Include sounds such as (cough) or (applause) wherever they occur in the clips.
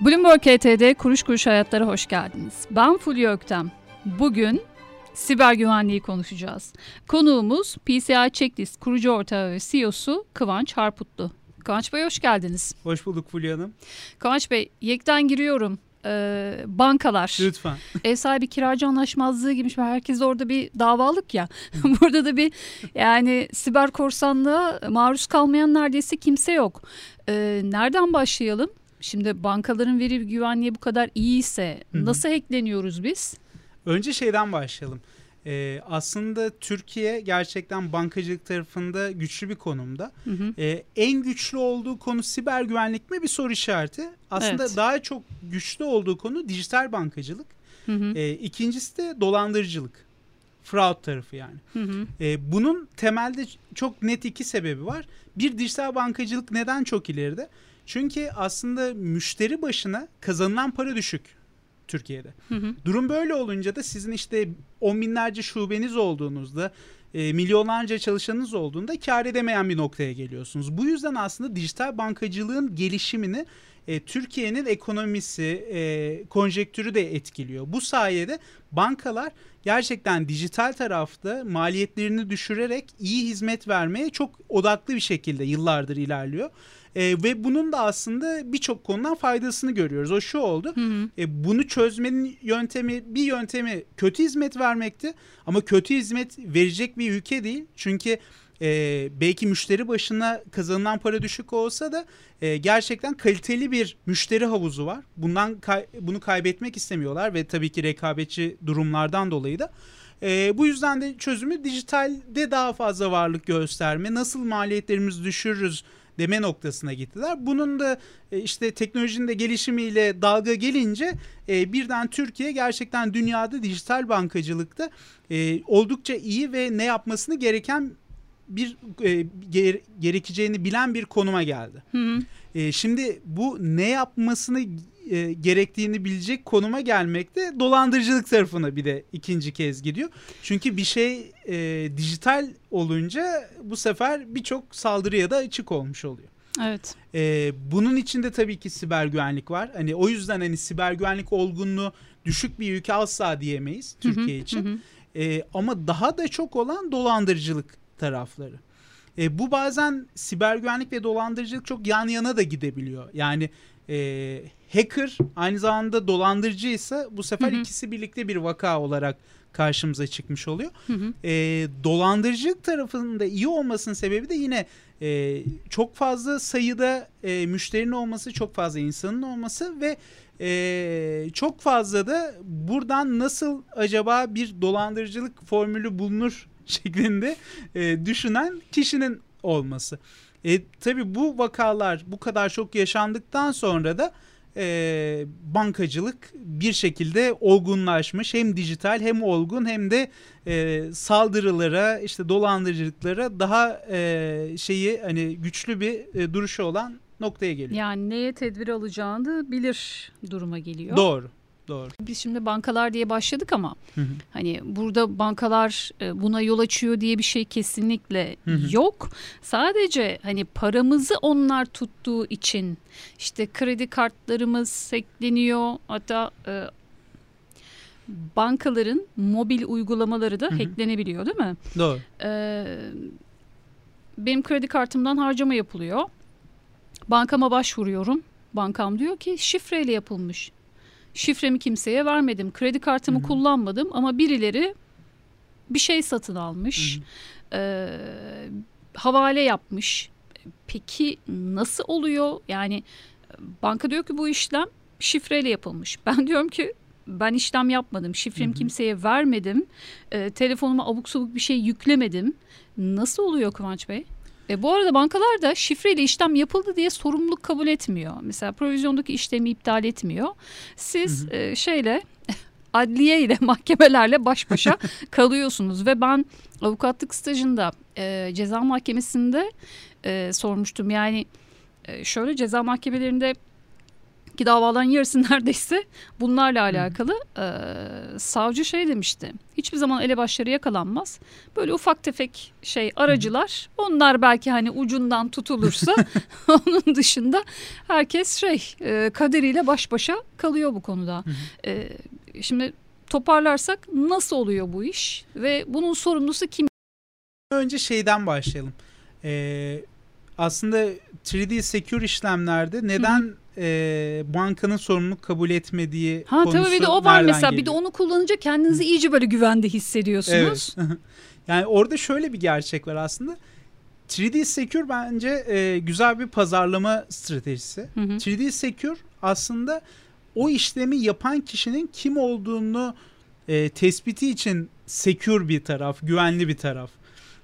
Bloomberg KT'de Kuruş Kuruş Hayatlara hoş geldiniz. Ben Fulya Öktem. Bugün siber güvenliği konuşacağız. Konuğumuz PCI Checklist kurucu ortağı ve CEO'su Kıvanç Harputlu. Kıvanç Bey hoş geldiniz. Hoş bulduk Fulya Hanım. Kıvanç Bey, yekten giriyorum. Ee, bankalar. Lütfen. (laughs) Ev sahibi kiracı anlaşmazlığı gibi. Herkes orada bir davalık ya. (laughs) Burada da bir yani siber korsanlığa maruz kalmayan neredeyse kimse yok. Ee, nereden başlayalım? Şimdi bankaların veri güvenliği bu kadar iyiyse nasıl hackleniyoruz biz? Önce şeyden başlayalım. Ee, aslında Türkiye gerçekten bankacılık tarafında güçlü bir konumda. Hı hı. Ee, en güçlü olduğu konu siber güvenlik mi bir soru işareti. Aslında evet. daha çok güçlü olduğu konu dijital bankacılık. Hı hı. Ee, ikincisi de dolandırıcılık. Fraud tarafı yani. Hı hı. Ee, bunun temelde çok net iki sebebi var. Bir dijital bankacılık neden çok ileride? Çünkü aslında müşteri başına kazanılan para düşük Türkiye'de. Hı hı. Durum böyle olunca da sizin işte on binlerce şubeniz olduğunuzda e, milyonlarca çalışanınız olduğunda kar edemeyen bir noktaya geliyorsunuz. Bu yüzden aslında dijital bankacılığın gelişimini e, Türkiye'nin ekonomisi, e, konjektürü de etkiliyor. Bu sayede bankalar gerçekten dijital tarafta maliyetlerini düşürerek iyi hizmet vermeye çok odaklı bir şekilde yıllardır ilerliyor. E, ve bunun da aslında birçok konudan faydasını görüyoruz. O şu oldu. Hı hı. E, bunu çözmenin yöntemi bir yöntemi kötü hizmet vermekti. Ama kötü hizmet verecek bir ülke değil. Çünkü e, belki müşteri başına kazanılan para düşük olsa da e, gerçekten kaliteli bir müşteri havuzu var. Bundan kay, bunu kaybetmek istemiyorlar ve tabii ki rekabetçi durumlardan dolayı da e, bu yüzden de çözümü dijitalde daha fazla varlık gösterme, nasıl maliyetlerimizi düşürürüz deme noktasına gittiler. Bunun da e, işte teknolojinin de gelişimiyle dalga gelince e, birden Türkiye gerçekten dünyada dijital bankacılıkta e, oldukça iyi ve ne yapmasını gereken bir gerekeceğini bilen bir konuma geldi. Hı hı. Şimdi bu ne yapmasını e, gerektiğini bilecek konuma gelmekte dolandırıcılık tarafına bir de ikinci kez gidiyor. Çünkü bir şey e, dijital olunca bu sefer birçok saldırıya da açık olmuş oluyor. Evet. E, bunun içinde tabii ki siber güvenlik var. Hani o yüzden hani siber güvenlik olgunluğu düşük bir ülke asla diyemeyiz Türkiye hı hı, için. Hı. E, ama daha da çok olan dolandırıcılık tarafları. E, bu bazen siber güvenlik ve dolandırıcılık çok yan yana da gidebiliyor. Yani e, hacker aynı zamanda dolandırıcıysa bu sefer hı hı. ikisi birlikte bir vaka olarak karşımıza çıkmış oluyor. Hı hı. E, dolandırıcılık tarafında iyi olmasının sebebi de yine e, çok fazla sayıda e, müşterinin olması, çok fazla insanın olması ve e, çok fazla da buradan nasıl acaba bir dolandırıcılık formülü bulunur (laughs) şeklinde e, düşünen kişinin olması. E, tabii bu vakalar bu kadar çok yaşandıktan sonra da e, bankacılık bir şekilde olgunlaşmış. Hem dijital hem olgun hem de e, saldırılara işte dolandırıcılıklara daha e, şeyi hani güçlü bir e, duruşu olan noktaya geliyor. Yani neye tedbir alacağını bilir duruma geliyor. Doğru. Doğru. Biz şimdi bankalar diye başladık ama hı hı. hani burada bankalar e, buna yol açıyor diye bir şey kesinlikle hı hı. yok. Sadece hani paramızı onlar tuttuğu için işte kredi kartlarımız hackleniyor hatta e, bankaların mobil uygulamaları da hı hı. hacklenebiliyor değil mi? Doğru. Ee, benim kredi kartımdan harcama yapılıyor. Bankama başvuruyorum. Bankam diyor ki şifreyle yapılmış. Şifremi kimseye vermedim. Kredi kartımı Hı-hı. kullanmadım ama birileri bir şey satın almış. E, havale yapmış. Peki nasıl oluyor? Yani banka diyor ki bu işlem şifreyle yapılmış. (laughs) Ben diyorum ki ben işlem yapmadım. Şifremi kimseye vermedim. E, telefonuma abuk sabuk bir şey yüklemedim. Nasıl oluyor Kıvanç Bey? E, bu arada bankalar da şifreyle işlem yapıldı diye sorumluluk kabul etmiyor. Mesela provizyondaki işlemi iptal etmiyor. Siz hı hı. E, şeyle (laughs) adliye ile mahkemelerle baş başa (laughs) kalıyorsunuz ve ben avukatlık stajında e, ceza mahkemesinde e, sormuştum. Yani e, şöyle ceza mahkemelerinde ki davaların yarısı (laughs) neredeyse bunlarla alakalı e, savcı şey demişti. Hiçbir zaman elebaşları yakalanmaz. Böyle ufak tefek şey aracılar onlar belki hani ucundan tutulursa (laughs) (laughs) onun dışında herkes şey e, kaderiyle baş başa kalıyor bu konuda. E, şimdi toparlarsak nasıl oluyor bu iş ve bunun sorumlusu kim? Önce şeyden başlayalım. Ee, aslında 3D Secure işlemlerde neden e, bankanın sorumluluk kabul etmediği ha, konusu Tabii bir de o var mesela geliyor? bir de onu kullanınca kendinizi iyice böyle güvende hissediyorsunuz. Evet. (laughs) yani orada şöyle bir gerçek var aslında. 3D Secure bence e, güzel bir pazarlama stratejisi. Hı hı. 3D Secure aslında o işlemi yapan kişinin kim olduğunu e, tespiti için secure bir taraf, güvenli bir taraf.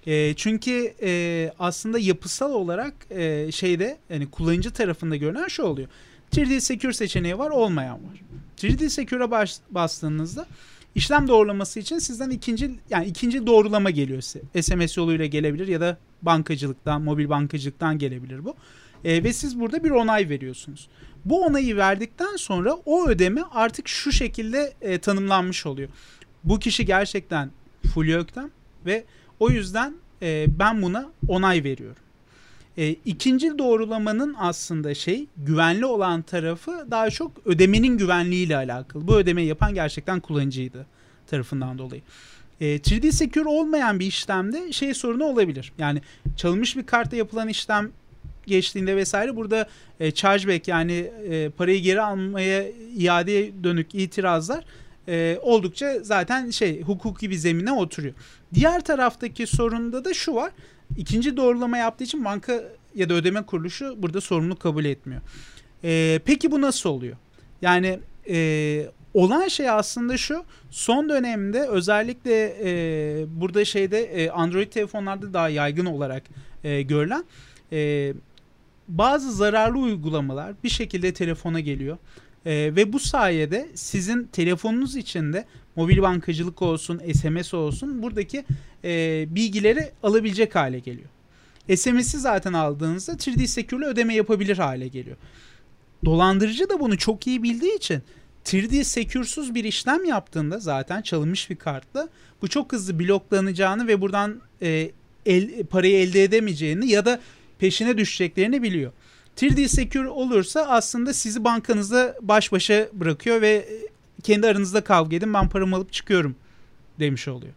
E, çünkü e, aslında yapısal olarak e, şeyde yani kullanıcı tarafında görünen şu oluyor. 3D Secure seçeneği var, olmayan var. 3D Secure'a baş, bastığınızda işlem doğrulaması için sizden ikinci yani ikinci doğrulama geliyor size. SMS yoluyla gelebilir ya da bankacılıktan, mobil bankacılıktan gelebilir bu. E, ve siz burada bir onay veriyorsunuz. Bu onayı verdikten sonra o ödeme artık şu şekilde e, tanımlanmış oluyor. Bu kişi gerçekten full öktem ve o yüzden e, ben buna onay veriyorum. E, ikinci doğrulamanın aslında şey güvenli olan tarafı daha çok ödemenin güvenliğiyle alakalı. Bu ödemeyi yapan gerçekten kullanıcıydı tarafından dolayı. E, 3D Secure olmayan bir işlemde şey sorunu olabilir. Yani çalınmış bir kartla yapılan işlem geçtiğinde vesaire burada e, chargeback yani e, parayı geri almaya iadeye dönük itirazlar e, oldukça zaten şey hukuki bir zemine oturuyor. Diğer taraftaki sorunda da şu var. İkinci doğrulama yaptığı için banka ya da ödeme kuruluşu burada sorumluluk kabul etmiyor. E, peki bu nasıl oluyor? Yani e, olan şey aslında şu son dönemde özellikle e, burada şeyde e, Android telefonlarda daha yaygın olarak e, görülen e, bazı zararlı uygulamalar bir şekilde telefona geliyor. E, ve bu sayede sizin telefonunuz içinde mobil bankacılık olsun, SMS olsun buradaki e, bilgileri alabilecek hale geliyor. SMS'i zaten aldığınızda 3D Secure'le ödeme yapabilir hale geliyor. Dolandırıcı da bunu çok iyi bildiği için 3D Secure'suz bir işlem yaptığında zaten çalınmış bir kartla bu çok hızlı bloklanacağını ve buradan e, el, parayı elde edemeyeceğini ya da peşine düşeceklerini biliyor. 3D Secure olursa aslında sizi bankanızda baş başa bırakıyor ve e, kendi aranızda kavga edin ben paramı alıp çıkıyorum demiş oluyor.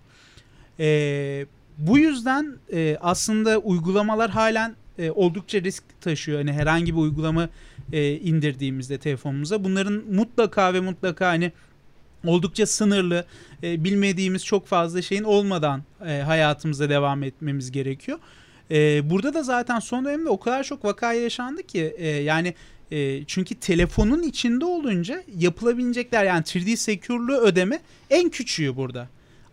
Ee, bu yüzden e, aslında uygulamalar halen e, oldukça risk taşıyor. Hani herhangi bir uygulama e, indirdiğimizde telefonumuza bunların mutlaka ve mutlaka hani oldukça sınırlı e, bilmediğimiz çok fazla şeyin olmadan e, hayatımıza devam etmemiz gerekiyor. E, burada da zaten son dönemde o kadar çok vaka yaşandı ki e, yani e, çünkü telefonun içinde olunca yapılabilecekler yani 3D Secure'lu ödeme en küçüğü burada.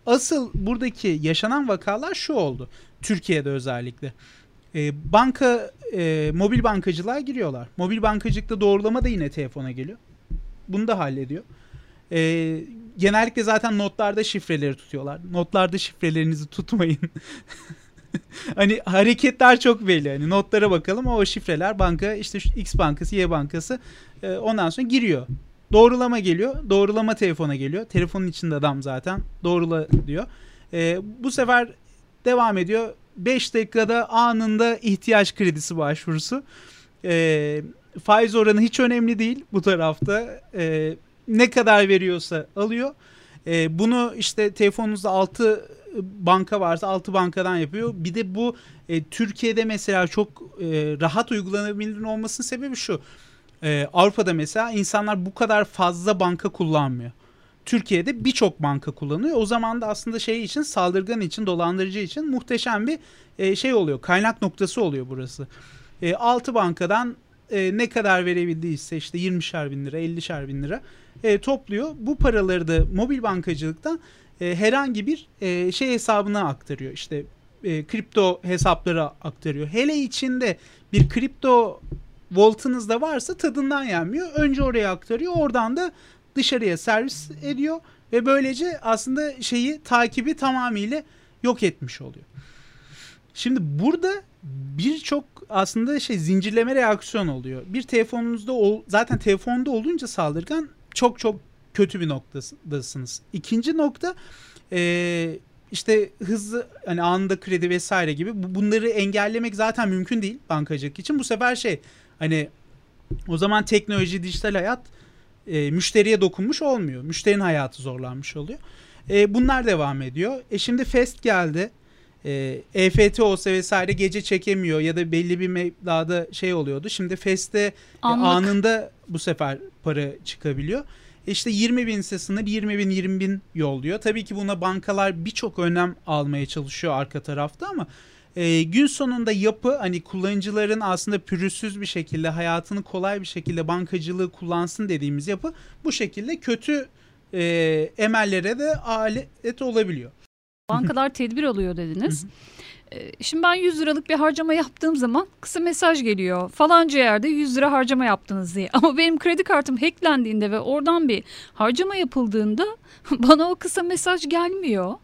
Asıl buradaki yaşanan vakalar şu oldu. Türkiye'de özellikle. E, banka e, mobil bankacılığa giriyorlar. Mobil bankacılıkta doğrulama da yine telefona geliyor. Bunu da hallediyor. E, genellikle zaten notlarda şifreleri tutuyorlar. Notlarda şifrelerinizi tutmayın. (laughs) (laughs) hani hareketler çok belli. Hani notlara bakalım o şifreler banka işte X bankası Y bankası e, ondan sonra giriyor. Doğrulama geliyor. Doğrulama telefona geliyor. Telefonun içinde adam zaten. Doğrula diyor. E, bu sefer devam ediyor. 5 dakikada anında ihtiyaç kredisi başvurusu. E, faiz oranı hiç önemli değil bu tarafta. E, ne kadar veriyorsa alıyor. E, bunu işte telefonunuzda 6 banka varsa 6 bankadan yapıyor. Bir de bu e, Türkiye'de mesela çok e, rahat uygulanabilir olmasının sebebi şu. E, Avrupa'da mesela insanlar bu kadar fazla banka kullanmıyor. Türkiye'de birçok banka kullanıyor. O zaman da aslında şey için saldırgan için, dolandırıcı için muhteşem bir e, şey oluyor. Kaynak noktası oluyor burası. E, 6 bankadan e, ne kadar verebildiyse işte 20'şer bin lira, 50'şer bin lira e, topluyor. Bu paraları da mobil bankacılıktan e, herhangi bir e, şey hesabına aktarıyor. İşte e, kripto hesaplara aktarıyor. Hele içinde bir kripto voltunuz da varsa tadından yenmiyor. Önce oraya aktarıyor. Oradan da dışarıya servis ediyor ve böylece aslında şeyi takibi tamamıyla yok etmiş oluyor. Şimdi burada birçok aslında şey zincirleme reaksiyon oluyor. Bir telefonunuzda ol, zaten telefonda olunca saldırgan çok çok kötü bir noktadasınız. İkinci nokta e, işte hızlı hani anında kredi vesaire gibi bunları engellemek zaten mümkün değil bankacılık için. Bu sefer şey hani o zaman teknoloji, dijital hayat e, müşteriye dokunmuş olmuyor. Müşterinin hayatı zorlanmış oluyor. E, bunlar devam ediyor. E şimdi Fest geldi. E, EFT olsa vesaire gece çekemiyor ya da belli bir meblağda şey oluyordu. Şimdi Fest'te e, anında bu sefer para çıkabiliyor. İşte 20 bin ise sınır 20 bin 20 bin yolluyor. Tabii ki buna bankalar birçok önem almaya çalışıyor arka tarafta ama e, gün sonunda yapı hani kullanıcıların aslında pürüzsüz bir şekilde hayatını kolay bir şekilde bankacılığı kullansın dediğimiz yapı bu şekilde kötü e, emellere de alet olabiliyor. Bankalar tedbir alıyor dediniz. Ee, şimdi ben 100 liralık bir harcama yaptığım zaman kısa mesaj geliyor. Falanca yerde 100 lira harcama yaptınız diye. Ama benim kredi kartım hacklendiğinde ve oradan bir harcama yapıldığında (laughs) bana o kısa mesaj gelmiyor.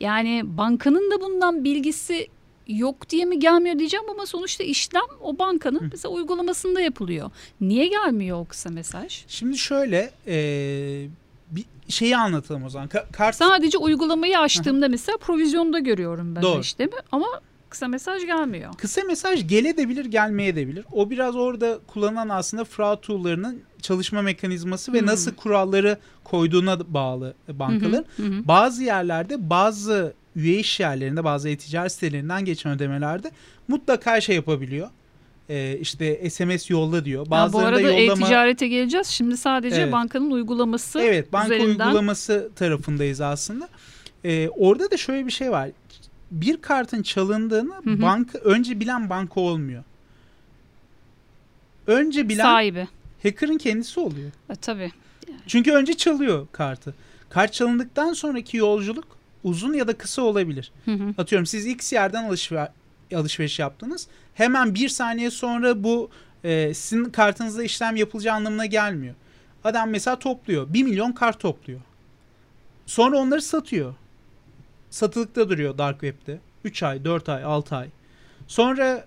Yani bankanın da bundan bilgisi yok diye mi gelmiyor diyeceğim ama sonuçta işlem o bankanın mesela uygulamasında yapılıyor. Niye gelmiyor o kısa mesaj? Şimdi şöyle e, şeyi anlatalım o zaman. Ka- kart... Sadece uygulamayı açtığımda mesela provizyonda görüyorum ben Doğru. işlemi ama kısa mesaj gelmiyor. Kısa mesaj gelebilir gelmeyebilir. O biraz orada kullanılan aslında fraud tool'larının çalışma mekanizması ve hmm. nasıl kuralları koyduğuna bağlı bankaların. Hmm. Hmm. Bazı yerlerde bazı üye iş yerlerinde bazı e-ticaret sitelerinden geçen ödemelerde mutlaka şey yapabiliyor e, işte SMS yolla diyor. Bazılarında bu arada yollama... e-ticarete geleceğiz. Şimdi sadece evet. bankanın uygulaması Evet banka üzerinden... uygulaması tarafındayız aslında. E, orada da şöyle bir şey var. Bir kartın çalındığını hı hı. banka önce bilen banka olmuyor. Önce bilen sahibi. Hacker'ın kendisi oluyor. E, tabii. Yani. Çünkü önce çalıyor kartı. Kart çalındıktan sonraki yolculuk uzun ya da kısa olabilir. Hı hı. Atıyorum siz X yerden alışver alışveriş yaptınız. Hemen bir saniye sonra bu e, sizin kartınızda işlem yapılacağı anlamına gelmiyor. Adam mesela topluyor. 1 milyon kart topluyor. Sonra onları satıyor. Satılıkta duruyor Dark Web'de. 3 ay, 4 ay, 6 ay. Sonra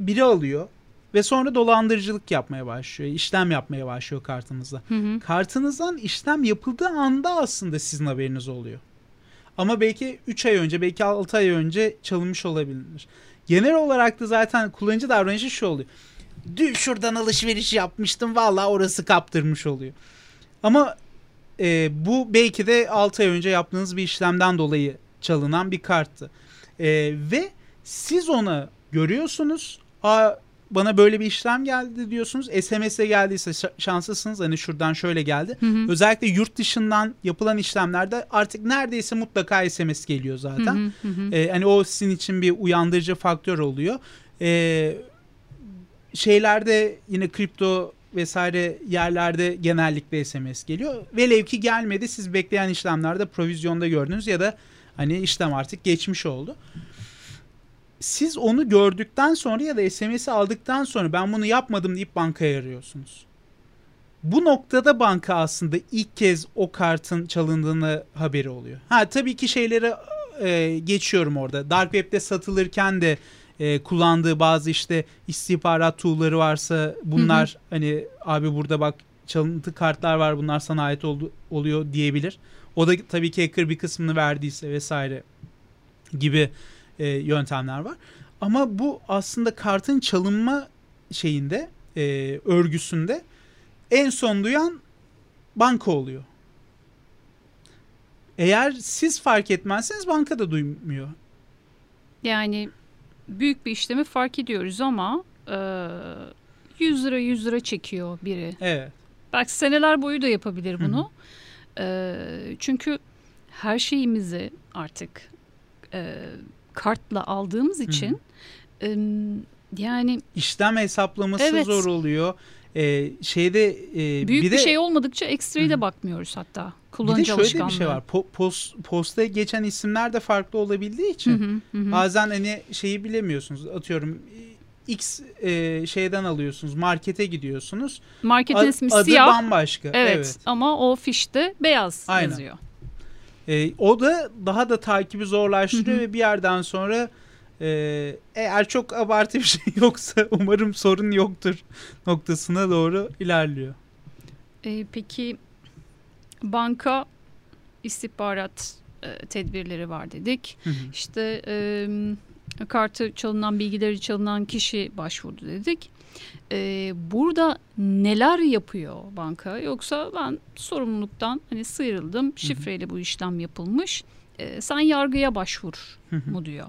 biri alıyor ve sonra dolandırıcılık yapmaya başlıyor. İşlem yapmaya başlıyor kartınızda. Hı hı. Kartınızdan işlem yapıldığı anda aslında sizin haberiniz oluyor. Ama belki 3 ay önce, belki 6 ay önce çalınmış olabilir. Genel olarak da zaten kullanıcı davranışı şu oluyor. Dün şuradan alışveriş yapmıştım valla orası kaptırmış oluyor. Ama e, bu belki de 6 ay önce yaptığınız bir işlemden dolayı çalınan bir karttı. E, ve siz onu görüyorsunuz. Aa, bana böyle bir işlem geldi diyorsunuz. SMS'e geldiyse şanslısınız. Hani şuradan şöyle geldi. Hı hı. Özellikle yurt dışından yapılan işlemlerde artık neredeyse mutlaka SMS geliyor zaten. Hı hı hı. Ee, hani o sizin için bir uyandırıcı faktör oluyor. Ee, şeylerde yine kripto vesaire yerlerde genellikle SMS geliyor. Velev ki gelmedi siz bekleyen işlemlerde provizyonda gördünüz ya da hani işlem artık geçmiş oldu siz onu gördükten sonra ya da SMS'i aldıktan sonra ben bunu yapmadım deyip bankaya arıyorsunuz. Bu noktada banka aslında ilk kez o kartın çalındığını haberi oluyor. Ha tabii ki şeyleri e, geçiyorum orada. Dark Web'de satılırken de e, kullandığı bazı işte istihbarat tool'ları varsa bunlar hı hı. hani abi burada bak çalıntı kartlar var bunlar sana ait oldu, oluyor diyebilir. O da tabii ki hacker bir kısmını verdiyse vesaire gibi e, yöntemler var. Ama bu aslında kartın çalınma şeyinde e, örgüsünde en son duyan banka oluyor. Eğer siz fark etmezseniz banka da duymuyor. Yani büyük bir işlemi fark ediyoruz ama e, 100 lira 100 lira çekiyor biri. Evet. Belki seneler boyu da yapabilir bunu. E, çünkü her şeyimizi artık e, kartla aldığımız için e, yani işlem hesaplaması evet. zor oluyor. Ee, şeyde e, büyük bir, bir de, şey olmadıkça ekstrayı da bakmıyoruz hatta kullanıcı Bir de şöyle bir şey var. Po, post, postaya geçen isimler de farklı olabildiği için hı hı, hı. bazen hani şeyi bilemiyorsunuz. Atıyorum X e, şeyden alıyorsunuz. Markete gidiyorsunuz. Marketin ismi adı siyah. bambaşka. Evet, evet. Ama o fişte beyaz Aynen. yazıyor. E, o da daha da takibi zorlaştırıyor ve bir yerden sonra Ee, eğer çok abartı bir şey (laughs) yoksa umarım sorun yoktur noktasına doğru ilerliyor. Ee, peki banka istihbarat e, tedbirleri var dedik. Hı hı. İşte e, kartı çalınan bilgileri çalınan kişi başvurdu dedik. E, burada neler yapıyor banka? Yoksa ben sorumluluktan hani sıyrıldım. Şifreyle bu işlem yapılmış. E, sen yargıya başvur mu diyor.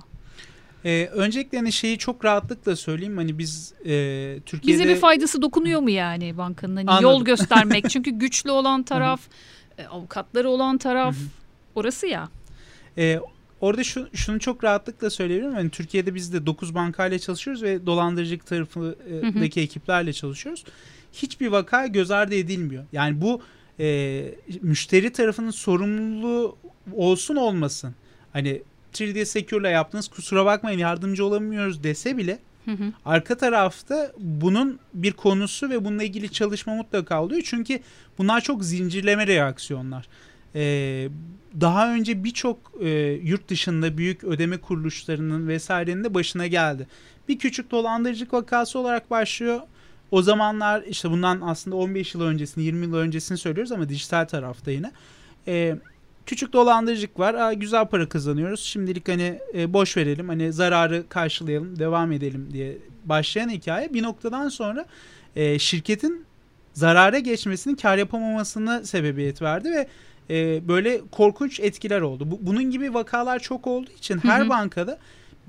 Ee, öncelikle hani şeyi çok rahatlıkla söyleyeyim. Hani biz e, Türkiye'de... Bize bir faydası dokunuyor mu yani bankanın? Hani Anladım. yol göstermek. Çünkü (laughs) güçlü olan taraf, e, avukatları olan taraf orası ya. Ee, orada şu, şunu çok rahatlıkla söyleyebilirim. Hani Türkiye'de biz de 9 bankayla çalışıyoruz ve dolandırıcılık tarafındaki ekiplerle çalışıyoruz. Hiçbir vaka göz ardı edilmiyor. Yani bu e, müşteri tarafının sorumluluğu olsun olmasın. Hani 3D Secure'la yaptınız kusura bakmayın yardımcı olamıyoruz dese bile Hı hı. arka tarafta bunun bir konusu ve bununla ilgili çalışma mutlaka oluyor. Çünkü bunlar çok zincirleme reaksiyonlar. Ee, daha önce birçok e, yurt dışında büyük ödeme kuruluşlarının vesairenin de başına geldi. Bir küçük dolandırıcılık vakası olarak başlıyor. O zamanlar işte bundan aslında 15 yıl öncesini 20 yıl öncesini söylüyoruz ama dijital tarafta yine. Ee, küçük dolandırıcılık var. Aa, güzel para kazanıyoruz. Şimdilik hani e, boş verelim. Hani zararı karşılayalım, devam edelim diye başlayan hikaye bir noktadan sonra e, şirketin zarara geçmesinin kar yapamamasına sebebiyet verdi ve e, böyle korkunç etkiler oldu. Bu, bunun gibi vakalar çok olduğu için her hı. bankada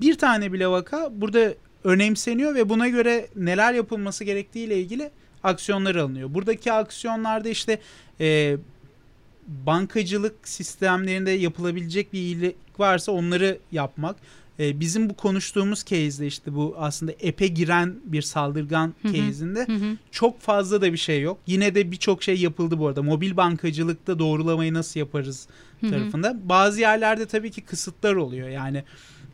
bir tane bile vaka burada önemseniyor ve buna göre neler yapılması gerektiği ile ilgili aksiyonlar alınıyor. Buradaki aksiyonlarda işte e, bankacılık sistemlerinde yapılabilecek bir iyilik varsa onları yapmak. E, bizim bu konuştuğumuz case'de işte bu aslında epe giren bir saldırgan Hı hı. case'inde Hı hı. çok fazla da bir şey yok. Yine de birçok şey yapıldı bu arada. Mobil bankacılıkta doğrulamayı nasıl yaparız Hı hı. tarafında. Bazı yerlerde tabii ki kısıtlar oluyor. Yani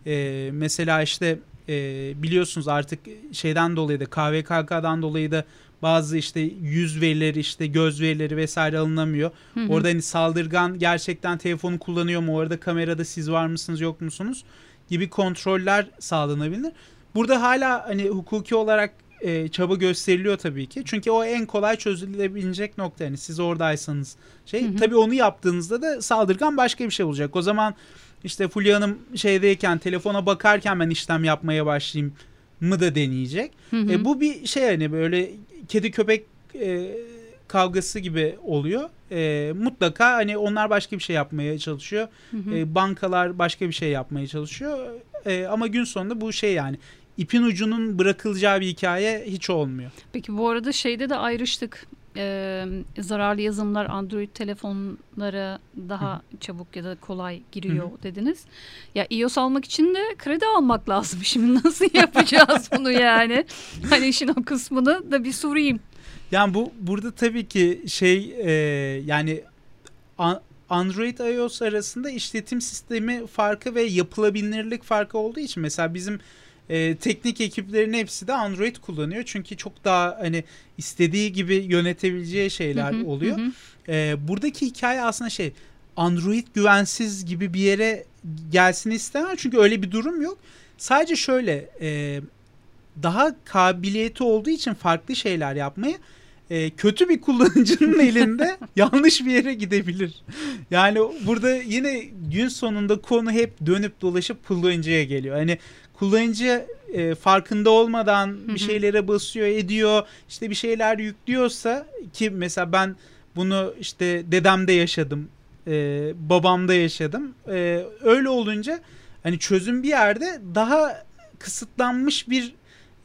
e, mesela işte e, biliyorsunuz artık şeyden dolayı da KVKK'dan dolayı da bazı işte yüz verileri işte göz verileri vesaire alınamıyor. Hı hı. Orada hani saldırgan gerçekten telefonu kullanıyor mu? Orada kamerada siz var mısınız yok musunuz? Gibi kontroller sağlanabilir. Burada hala hani hukuki olarak e, çaba gösteriliyor tabii ki. Çünkü o en kolay çözülebilecek nokta. Yani siz oradaysanız şey. Hı hı. Tabii onu yaptığınızda da saldırgan başka bir şey olacak. O zaman işte Fulya Hanım şeydeyken telefona bakarken ben işlem yapmaya başlayayım mı da deneyecek. Hı hı. E, bu bir şey hani böyle kedi köpek e, kavgası gibi oluyor. E, mutlaka hani onlar başka bir şey yapmaya çalışıyor. Hı hı. E, bankalar başka bir şey yapmaya çalışıyor. E, ama gün sonunda bu şey yani ipin ucunun bırakılacağı bir hikaye hiç olmuyor. Peki bu arada şeyde de ayrıştık. Ee, zararlı yazılımlar Android telefonlara daha çabuk ya da kolay giriyor dediniz. Ya iOS almak için de kredi almak lazım. (laughs) Şimdi nasıl yapacağız bunu yani? (laughs) Hani işin o kısmını da bir sorayım. Yani bu burada tabii ki şey e, yani a- Android iOS arasında işletim sistemi farkı ve yapılabilirlik farkı olduğu için mesela bizim e, teknik ekiplerin hepsi de Android kullanıyor. Çünkü çok daha hani istediği gibi yönetebileceği şeyler Hı hı, oluyor. hı. E, buradaki hikaye aslında şey Android güvensiz gibi bir yere gelsin istemem. Çünkü öyle bir durum yok. Sadece şöyle e, daha kabiliyeti olduğu için farklı şeyler yapmaya e, kötü bir kullanıcının (laughs) elinde yanlış bir yere gidebilir. Yani burada yine gün sonunda konu hep dönüp dolaşıp kullanıcıya geliyor. Hani kullanıcı e, farkında olmadan bir şeylere basıyor, ediyor, işte bir şeyler yüklüyorsa ki mesela ben bunu işte dedemde yaşadım, e, babamda yaşadım. E, öyle olunca hani çözüm bir yerde daha kısıtlanmış bir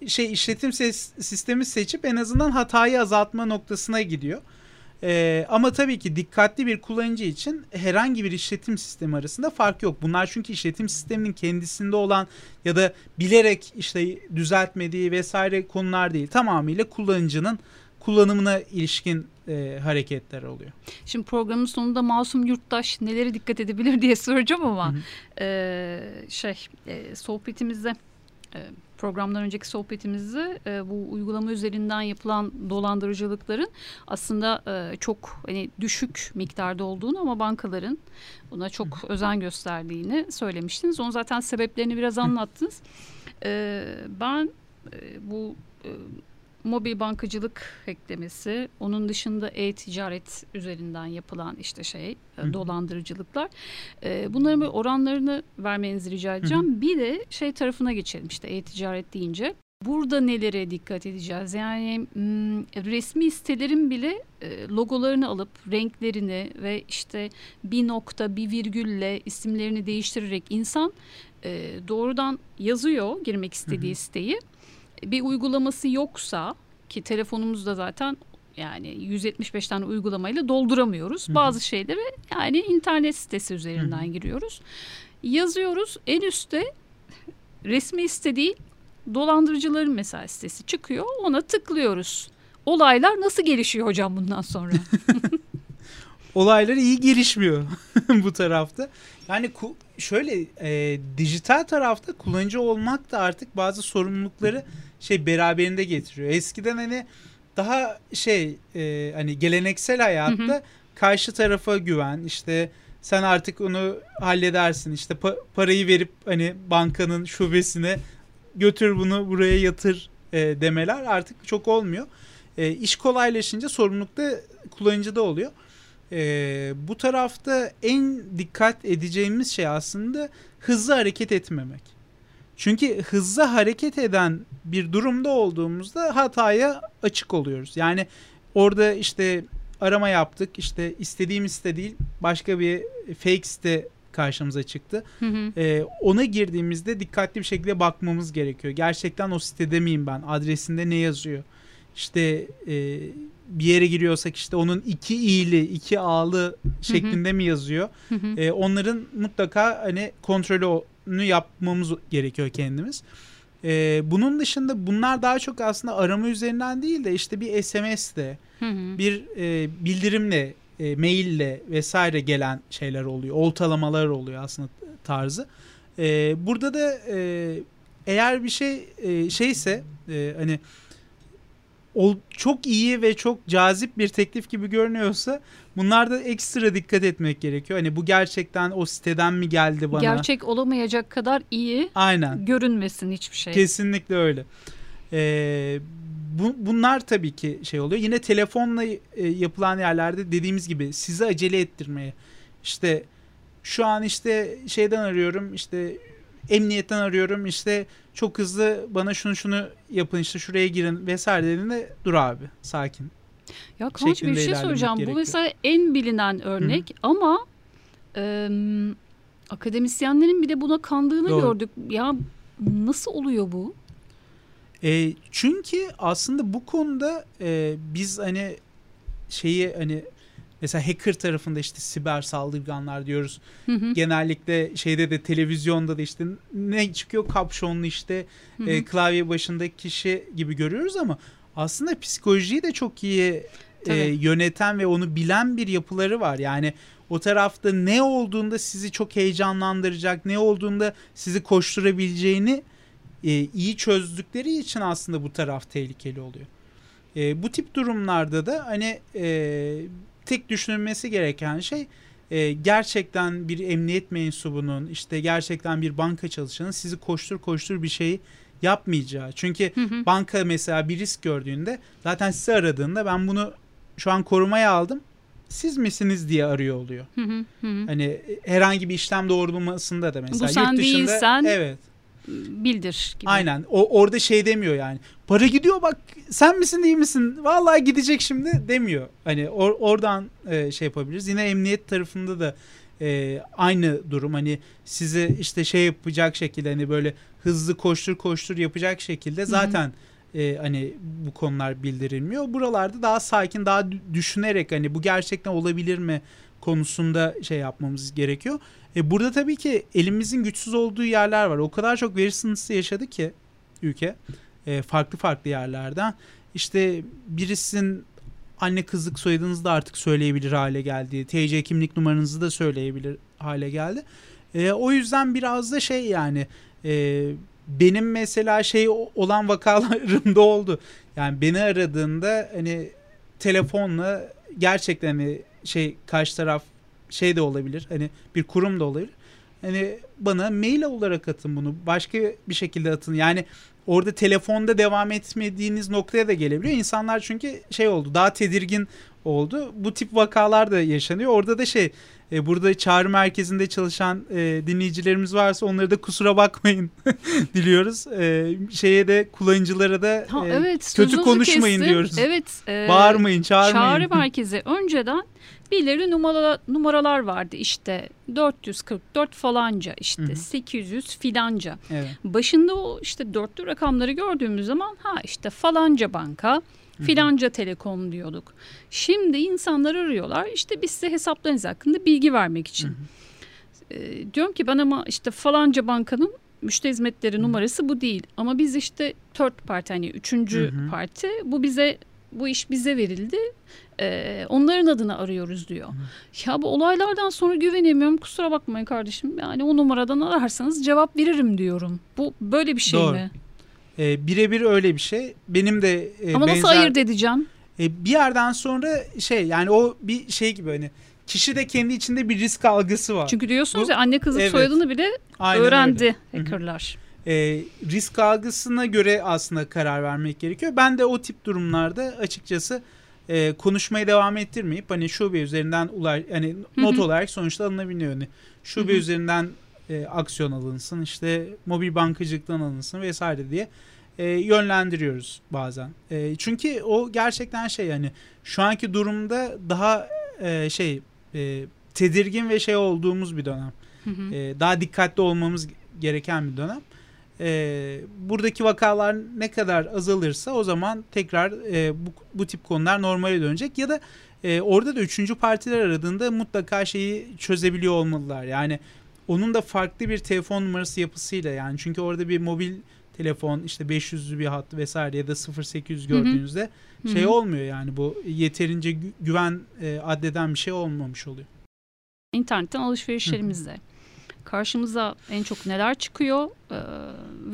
şey işletim ses, sistemi seçip en azından hatayı azaltma noktasına gidiyor. Ee, ama tabii ki dikkatli bir kullanıcı için herhangi bir işletim sistemi arasında fark yok. Bunlar çünkü işletim sisteminin kendisinde olan ya da bilerek işte düzeltmediği vesaire konular değil. Tamamıyla kullanıcının kullanımına ilişkin e, hareketler oluyor. Şimdi programın sonunda masum yurttaş neleri dikkat edebilir diye (laughs) soracağım ama Hı hı. e, şey e, sohbetimizde e, programdan önceki sohbetimizde e, bu uygulama üzerinden yapılan dolandırıcılıkların aslında e, çok hani düşük miktarda olduğunu ama bankaların buna çok Hı. özen gösterdiğini söylemiştiniz. Onun zaten sebeplerini biraz anlattınız. E, ben e, bu e, mobil bankacılık eklemesi, onun dışında e-ticaret üzerinden yapılan işte şey, Hı. dolandırıcılıklar. E, bunların bir oranlarını vermenizi rica edeceğim. Hı. Bir de şey tarafına geçelim işte e-ticaret deyince. Burada nelere dikkat edeceğiz? Yani resmi sitelerin bile e, logolarını alıp renklerini ve işte bir nokta bir virgülle isimlerini değiştirerek insan e, doğrudan yazıyor girmek istediği hı hı. siteyi bir uygulaması yoksa ki telefonumuzda zaten yani 175 tane uygulamayla dolduramıyoruz. Hı-hı. Bazı şeyleri yani internet sitesi üzerinden Hı-hı. giriyoruz. Yazıyoruz en üstte resmi site değil dolandırıcıların mesela sitesi çıkıyor. Ona tıklıyoruz. Olaylar nasıl gelişiyor hocam bundan sonra? (laughs) Olaylar iyi gelişmiyor (laughs) bu tarafta. Yani şöyle e, dijital tarafta kullanıcı olmak da artık bazı sorumlulukları şey beraberinde getiriyor. Eskiden hani daha şey e, hani geleneksel hayatta hı hı. karşı tarafa güven işte sen artık onu halledersin işte pa- parayı verip hani bankanın şubesine götür bunu buraya yatır e, demeler artık çok olmuyor. E, iş kolaylaşınca sorumluluk da kullanıcıda oluyor. E, bu tarafta en dikkat edeceğimiz şey aslında hızlı hareket etmemek. Çünkü hızlı hareket eden bir durumda olduğumuzda hataya açık oluyoruz. Yani orada işte arama yaptık işte istediğim site değil başka bir fake site karşımıza çıktı. Hı hı. Ee, ona girdiğimizde dikkatli bir şekilde bakmamız gerekiyor. Gerçekten o sitede miyim ben? Adresinde ne yazıyor? İşte e, bir yere giriyorsak işte onun iki i'li, iki a'lı şeklinde hı hı. mi yazıyor? Hı hı. E, onların mutlaka hani kontrolü yapmamız gerekiyor kendimiz. Ee, bunun dışında bunlar daha çok aslında arama üzerinden değil de işte bir SMS'le, bir e, bildirimle, e, maille vesaire gelen şeyler oluyor. Oltalamalar oluyor aslında tarzı. E, burada da e, eğer bir şey e, şeyse e, hani o çok iyi ve çok cazip bir teklif gibi görünüyorsa bunlarda ekstra dikkat etmek gerekiyor. Hani bu gerçekten o siteden mi geldi bana? Gerçek olamayacak kadar iyi. Aynen. Görünmesin hiçbir şey. Kesinlikle öyle. Ee, bu, bunlar tabii ki şey oluyor. Yine telefonla e, yapılan yerlerde dediğimiz gibi sizi acele ettirmeye. İşte şu an işte şeyden arıyorum işte emniyetten arıyorum işte çok hızlı bana şunu şunu yapın işte şuraya girin vesaire dediğinde dur abi sakin. Ya Kıvanç bir şey soracağım. Gerekiyor. Bu mesela en bilinen örnek Hı-hı. ama e, akademisyenlerin bir de buna kandığını Doğru. gördük. Ya nasıl oluyor bu? E, çünkü aslında bu konuda e, biz hani şeyi hani Mesela hacker tarafında işte siber saldırganlar diyoruz. Hı hı. Genellikle şeyde de televizyonda da işte ne çıkıyor kapşonlu işte hı hı. E, klavye başındaki kişi gibi görüyoruz ama aslında psikolojiyi de çok iyi e, yöneten ve onu bilen bir yapıları var. Yani o tarafta ne olduğunda sizi çok heyecanlandıracak, ne olduğunda sizi koşturabileceğini e, iyi çözdükleri için aslında bu taraf tehlikeli oluyor. E, bu tip durumlarda da hani e, tek düşünülmesi gereken şey e, gerçekten bir emniyet mensubunun işte gerçekten bir banka çalışanın sizi koştur koştur bir şey yapmayacağı. Çünkü hı hı. banka mesela bir risk gördüğünde zaten sizi aradığında ben bunu şu an korumaya aldım. Siz misiniz diye arıyor oluyor. Hı hı hı. Hani herhangi bir işlem doğrulmasında da mesela Bu sen yurt dışında değilsen evet bildir gibi. Aynen. O orada şey demiyor yani. Para gidiyor bak sen misin değil misin? Vallahi gidecek şimdi demiyor. Hani or, oradan e, şey yapabiliriz. Yine emniyet tarafında da e, aynı durum. Hani sizi işte şey yapacak şekilde hani böyle hızlı koştur koştur yapacak şekilde zaten e, hani bu konular bildirilmiyor. Buralarda daha sakin, daha düşünerek hani bu gerçekten olabilir mi konusunda şey yapmamız gerekiyor. E burada tabii ki elimizin güçsüz olduğu yerler var. O kadar çok veri sınırsı yaşadı ki ülke e, farklı farklı yerlerden. İşte birisinin anne kızlık soyadınızı da artık söyleyebilir hale geldi. TC kimlik numaranızı da söyleyebilir hale geldi. E, o yüzden biraz da şey yani e, benim mesela şey olan vakalarım da oldu. Yani beni aradığında hani telefonla gerçekten hani şey karşı taraf şey de olabilir. Hani bir kurum da olabilir. Hani bana mail olarak atın bunu. Başka bir şekilde atın. Yani orada telefonda devam etmediğiniz noktaya da gelebiliyor. İnsanlar çünkü şey oldu daha tedirgin oldu. Bu tip vakalar da yaşanıyor. Orada da şey e, burada çağrı merkezinde çalışan e, dinleyicilerimiz varsa onları da kusura bakmayın (laughs) diliyoruz. E, şeye de kullanıcılara da ha, e, evet, kötü konuşmayın kestim. diyoruz. Evet. E, Bağırmayın, çağırmayın. Çağrı merkezi önceden birileri numara, numaralar vardı işte 444 falanca işte Hı-hı. 800 filanca. Evet. Başında o işte dörtlü rakamları gördüğümüz zaman ha işte falanca banka filanca telekom diyorduk. Şimdi insanlar arıyorlar işte biz size hesaplarınız hakkında bilgi vermek için. E, diyorum ki ben ama işte falanca bankanın müşteri hizmetleri numarası bu değil. Ama biz işte third party hani üçüncü hı hı. parti bu bize bu iş bize verildi. Ee, onların adını arıyoruz diyor. Hı. Ya bu olaylardan sonra güvenemiyorum. Kusura bakmayın kardeşim. Yani o numaradan ararsanız cevap veririm diyorum. Bu böyle bir şey Doğru. mi? E, Birebir öyle bir şey. Benim de e, Ama benzer, nasıl ayırt edeceğim? E, bir yerden sonra şey yani o bir şey gibi hani kişi de kendi içinde bir risk algısı var. Çünkü diyorsunuz Bu, ya anne kızlık evet, soyadını bile öğrendi öyle. hackerlar. E, risk algısına göre aslında karar vermek gerekiyor. Ben de o tip durumlarda açıkçası e, konuşmaya devam ettirmeyip hani şube üzerinden ulaş hani not olarak sonuçta alınabiliyor. Hani şube Hı-hı. üzerinden e, aksiyon alınsın işte mobil bankacılıktan alınsın vesaire diye e, yönlendiriyoruz bazen. E, çünkü o gerçekten şey yani şu anki durumda daha e, şey e, tedirgin ve şey olduğumuz bir dönem. Hı hı. E, daha dikkatli olmamız gereken bir dönem. E, buradaki vakalar ne kadar azalırsa o zaman tekrar e, bu, bu tip konular normale dönecek ya da e, orada da üçüncü partiler aradığında mutlaka şeyi çözebiliyor olmalılar. Yani onun da farklı bir telefon numarası yapısıyla yani çünkü orada bir mobil telefon işte 500'lü bir hat vesaire ya da 0800 gördüğünüzde Hı-hı. şey Hı-hı. olmuyor yani bu yeterince gü- güven e, addeden bir şey olmamış oluyor. İnternetten alışverişlerimizde karşımıza en çok neler çıkıyor e,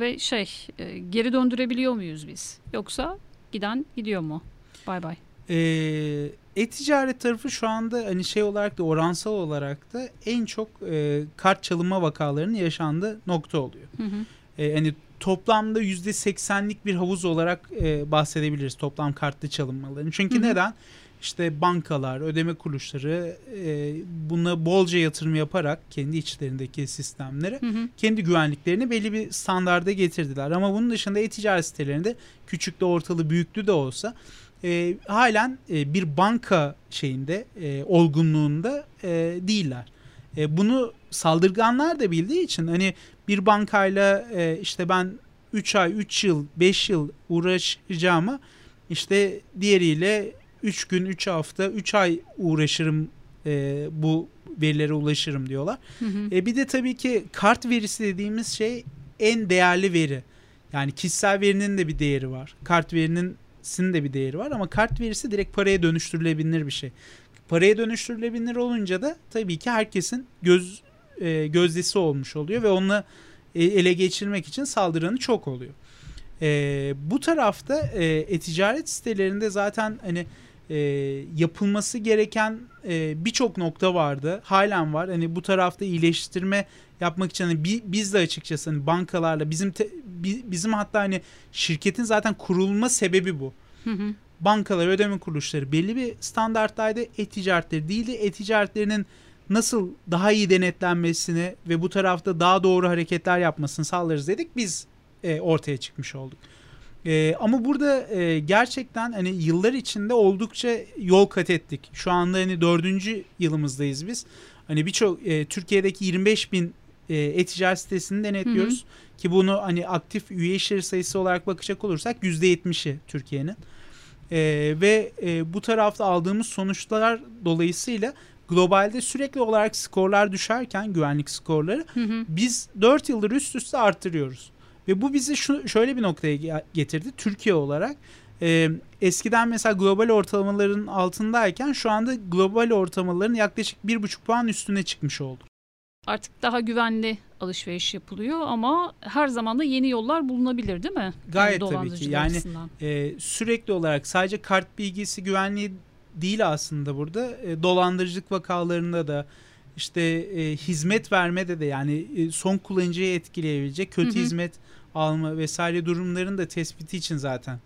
ve şey e, geri döndürebiliyor muyuz biz yoksa giden gidiyor mu? Bay bay. Ee, e-ticaret tarafı şu anda hani şey olarak da oransal olarak da en çok e, kart çalınma vakalarının yaşandığı nokta oluyor. Hı hı. E, hani toplamda yüzde seksenlik bir havuz olarak e, bahsedebiliriz toplam kartlı çalınmaların. Çünkü hı hı. neden? İşte bankalar, ödeme kuruluşları e, buna bolca yatırım yaparak kendi içlerindeki sistemlere hı hı. kendi güvenliklerini belli bir standarda getirdiler. Ama bunun dışında e-ticaret sitelerinde küçük de ortalı büyüklü de olsa e, halen e, bir banka şeyinde e, olgunluğunda e, değiller. E, bunu saldırganlar da bildiği için hani bir bankayla e, işte ben 3 ay, 3 yıl, 5 yıl uğraşacağımı işte diğeriyle 3 gün, 3 hafta, 3 ay uğraşırım e, bu verilere ulaşırım diyorlar. Hı hı. E, bir de tabii ki kart verisi dediğimiz şey en değerli veri. Yani kişisel verinin de bir değeri var. Kart verinin sin de bir değeri var ama kart verisi direkt paraya dönüştürülebilir bir şey. Paraya dönüştürülebilir olunca da tabii ki herkesin göz e, gözdesi olmuş oluyor ve onunla e, ele geçirmek için saldıranı çok oluyor. E, bu tarafta e, e-ticaret sitelerinde zaten hani e, yapılması gereken e, birçok nokta vardı. Halen var. Hani bu tarafta iyileştirme yapmak için hani biz de açıkçası hani bankalarla bizim te, bizim hatta hani şirketin zaten kurulma sebebi bu. Hı hı. Bankalar, ödeme kuruluşları belli bir standarttaydı. E-ticaretleri değildi. E-ticaretlerinin nasıl daha iyi denetlenmesini ve bu tarafta daha doğru hareketler yapmasını sağlarız dedik. Biz e, ortaya çıkmış olduk. E, ama burada e, gerçekten hani yıllar içinde oldukça yol kat ettik. Şu anda hani dördüncü yılımızdayız biz. Hani birçok e, Türkiye'deki 25 bin e, e-ticaret sitesini denetliyoruz. Hı hı. Ki bunu hani aktif üye işleri sayısı olarak bakacak olursak %70'i Türkiye'nin. E, ve e, bu tarafta aldığımız sonuçlar dolayısıyla globalde sürekli olarak skorlar düşerken güvenlik skorları hı hı. biz 4 yıldır üst üste arttırıyoruz. Ve bu bizi şu, şöyle bir noktaya getirdi Türkiye olarak. E, eskiden mesela global ortalamaların altındayken şu anda global ortalamaların yaklaşık bir buçuk puan üstüne çıkmış oldu. Artık daha güvenli alışveriş yapılıyor ama her zaman da yeni yollar bulunabilir değil mi? Gayet tabii ki. Yani e, sürekli olarak sadece kart bilgisi güvenliği değil aslında burada. E, dolandırıcılık vakalarında da işte e, hizmet vermede de yani e, son kullanıcıyı etkileyebilecek kötü hı hı. hizmet alma vesaire durumların da tespiti için zaten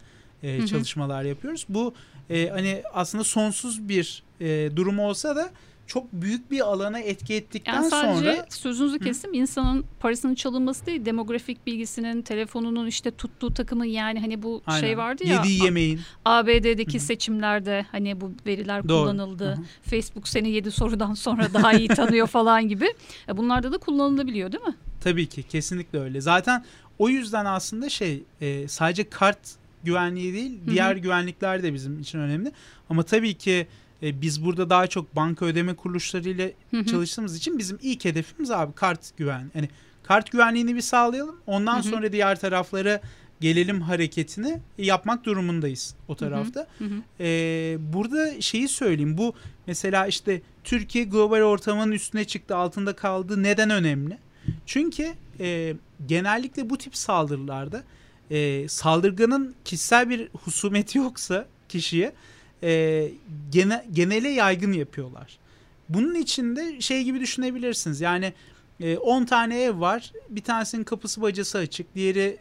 e, hı hı. çalışmalar yapıyoruz. Bu e, hani aslında sonsuz bir e, durum olsa da çok büyük bir alana etki ettikten yani sadece sonra sözünüzü kesim Hı? insanın parasının çalınması değil demografik bilgisinin telefonunun işte tuttuğu takımı yani hani bu Aynen. şey vardı ya yediği yemeğin ABD'deki Hı. seçimlerde hani bu veriler Doğru. kullanıldı. Hı. Facebook seni yedi sorudan sonra daha iyi tanıyor (laughs) falan gibi. E, bunlarda da kullanılabiliyor değil mi? Tabii ki kesinlikle öyle. Zaten o yüzden aslında şey e, sadece kart güvenliği değil diğer Hı. güvenlikler de bizim için önemli. Ama tabii ki e, biz burada daha çok banka ödeme kuruluşlarıyla hı hı. çalıştığımız için bizim ilk hedefimiz abi kart güven. Yani kart güvenliğini bir sağlayalım. Ondan hı hı. sonra diğer taraflara gelelim hareketini yapmak durumundayız o tarafta. Hı hı. Ee, burada şeyi söyleyeyim. Bu mesela işte Türkiye global ortamının üstüne çıktı, altında kaldı. Neden önemli? Çünkü e, genellikle bu tip saldırılarda e, saldırganın kişisel bir husumeti yoksa kişiye e, gene, genele yaygın yapıyorlar. Bunun içinde şey gibi düşünebilirsiniz. Yani 10 e, tane ev var. Bir tanesinin kapısı bacası açık. Diğeri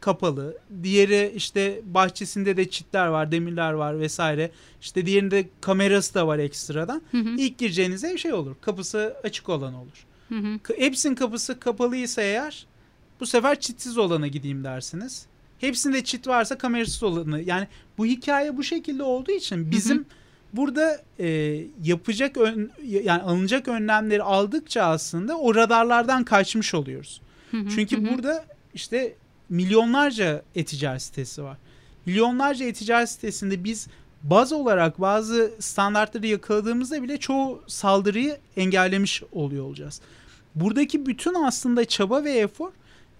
kapalı. Diğeri işte bahçesinde de çitler var, demirler var vesaire. İşte diğerinde kamerası da var ekstradan. Hı hı. İlk gireceğiniz ev şey olur. Kapısı açık olan olur. Hı hı. Hepsinin kapısı kapalıysa eğer bu sefer çitsiz olana gideyim dersiniz. Hepsinde çit varsa kamerasız olanı. Yani bu hikaye bu şekilde olduğu için bizim hı hı. burada e, yapacak ön, yani alınacak önlemleri aldıkça aslında o radarlardan kaçmış oluyoruz. Hı hı. Çünkü hı burada işte milyonlarca e-ticaret sitesi var. Milyonlarca e-ticaret sitesinde biz baz olarak bazı standartları yakaladığımızda bile çoğu saldırıyı engellemiş oluyor olacağız. Buradaki bütün aslında çaba ve efor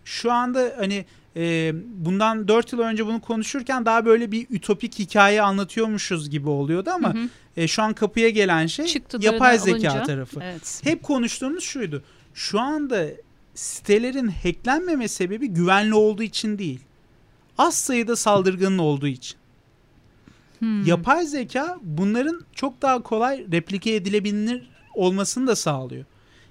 şu anda hani e, bundan 4 yıl önce bunu konuşurken daha böyle bir ütopik hikaye anlatıyormuşuz gibi oluyordu ama hı hı. E, şu an kapıya gelen şey Çıktıları yapay zeka alınca, tarafı. Evet. Hep konuştuğumuz şuydu. Şu anda sitelerin hacklenmeme sebebi güvenli olduğu için değil. Az sayıda saldırganın olduğu için. Hmm. Yapay zeka bunların çok daha kolay replike edilebilir olmasını da sağlıyor.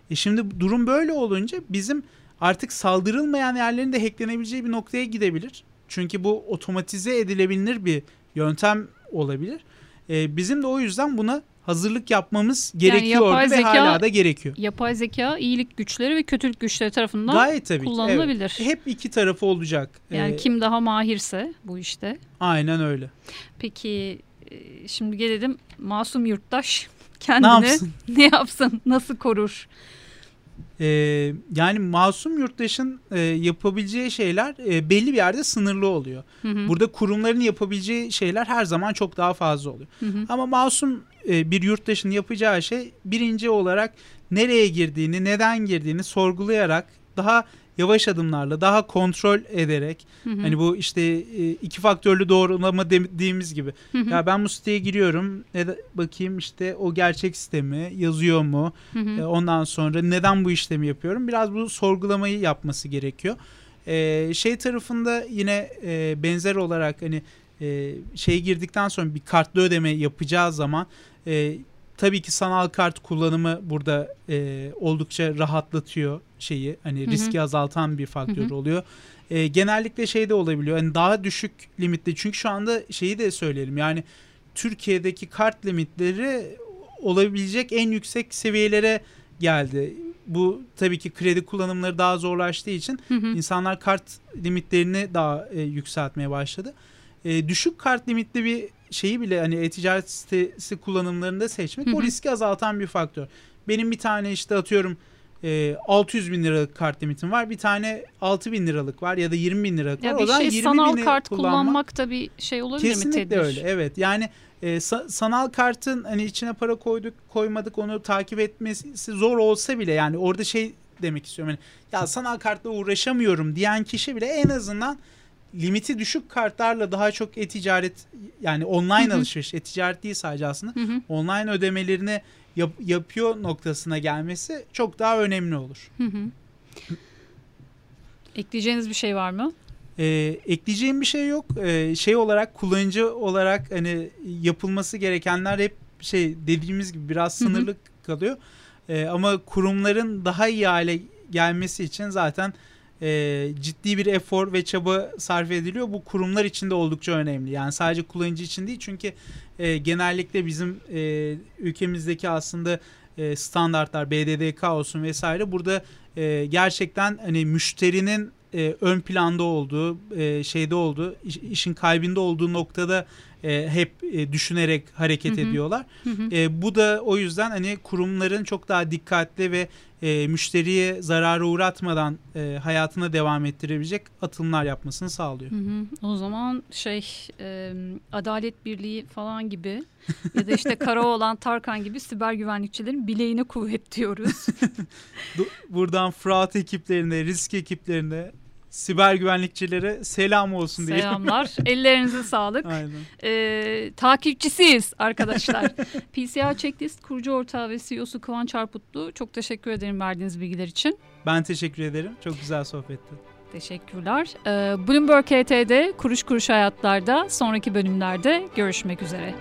E şimdi durum böyle olunca bizim artık saldırılmayan yerlerin de hacklenebileceği bir noktaya gidebilir. Çünkü bu otomatize edilebilir bir yöntem olabilir. Ee, bizim de o yüzden buna hazırlık yapmamız gerekiyordu yani ve zeka, hala da gerekiyor. Yapay zeka iyilik güçleri ve kötülük güçleri tarafından Gayet tabii kullanılabilir. Evet. Hep iki tarafı olacak. Yani ee, kim daha mahirse bu işte. Aynen öyle. Peki e, şimdi gelelim masum yurttaş kendini ne yapsın? ne yapsın? Nasıl korur? e, yani masum yurttaşın e, yapabileceği şeyler e, belli bir yerde sınırlı oluyor. Hı hı. Burada kurumların yapabileceği şeyler her zaman çok daha fazla oluyor. Hı hı. Ama masum e, bir yurttaşın yapacağı şey birinci olarak nereye girdiğini, neden girdiğini sorgulayarak daha yavaş adımlarla daha kontrol ederek hı hı. hani bu işte e, iki faktörlü doğrulama dediğimiz gibi hı hı. ya ben bu siteye giriyorum bakayım işte o gerçek sistemi yazıyor mu hı hı. E, ondan sonra neden bu işlemi yapıyorum biraz bu sorgulamayı yapması gerekiyor e, şey tarafında yine e, benzer olarak hani e, şey girdikten sonra bir kartlı ödeme yapacağı zaman e, tabii ki sanal kart kullanımı burada e, oldukça rahatlatıyor şeyi hani Hı-hı. riski azaltan bir faktör Hı-hı. oluyor. E, genellikle şey de olabiliyor. Yani daha düşük limitli çünkü şu anda şeyi de söyleyelim. Yani Türkiye'deki kart limitleri olabilecek en yüksek seviyelere geldi. Bu tabii ki kredi kullanımları daha zorlaştığı için hı hı. insanlar kart limitlerini daha e, yükseltmeye başladı. E, düşük kart limitli bir şeyi bile hani e-ticaret sitesi kullanımlarında seçmek hı hı. o riski azaltan bir faktör. Benim bir tane işte atıyorum e, 600 bin liralık kart limitim var. Bir tane 6 bin liralık var ya da 20 bin liralık ya var. Bir şey 20 sanal kart kullanmak da bir şey olabilir Kesinlikle mi? Kesinlikle öyle evet. Yani e, sa- sanal kartın hani içine para koyduk koymadık onu takip etmesi zor olsa bile yani orada şey demek istiyorum. Yani, ya sanal kartla uğraşamıyorum diyen kişi bile en azından limiti düşük kartlarla daha çok e-ticaret yani online alışveriş, e-ticaret değil sadece aslında. Online ödemelerini yap, yapıyor noktasına gelmesi çok daha önemli olur. Ekleyeceğiniz bir şey var mı? Ee, ekleyeceğim bir şey yok. Ee, şey olarak kullanıcı olarak hani yapılması gerekenler hep şey dediğimiz gibi biraz sınırlı kalıyor. Ee, ama kurumların daha iyi hale gelmesi için zaten e, ciddi bir efor ve çaba sarf ediliyor. Bu kurumlar için de oldukça önemli. Yani sadece kullanıcı için değil çünkü e, genellikle bizim e, ülkemizdeki aslında e, standartlar BDDK olsun vesaire burada e, gerçekten hani müşterinin e, ön planda olduğu, e, şeyde olduğu, iş, işin kalbinde olduğu noktada e, hep e, düşünerek hareket hı hı. ediyorlar. Hı hı. E, bu da o yüzden hani kurumların çok daha dikkatli ve e, müşteriye zarara uğratmadan e, hayatına devam ettirebilecek atılımlar yapmasını sağlıyor. Hı hı. O zaman şey e, Adalet Birliği falan gibi (laughs) ya da işte kara olan Tarkan gibi siber güvenlikçilerin bileğine kuvvet diyoruz. (laughs) Buradan fraud ekiplerine, risk ekiplerine siber güvenlikçilere selam olsun diye. Selamlar. (laughs) Ellerinize sağlık. Aynen. Ee, takipçisiyiz arkadaşlar. (laughs) PCI Checklist kurucu ortağı ve CEO'su Kıvanç Arputlu. Çok teşekkür ederim verdiğiniz bilgiler için. Ben teşekkür ederim. Çok güzel sohbetti. Teşekkürler. Ee, Bloomberg HT'de Kuruş Kuruş Hayatlar'da sonraki bölümlerde görüşmek üzere.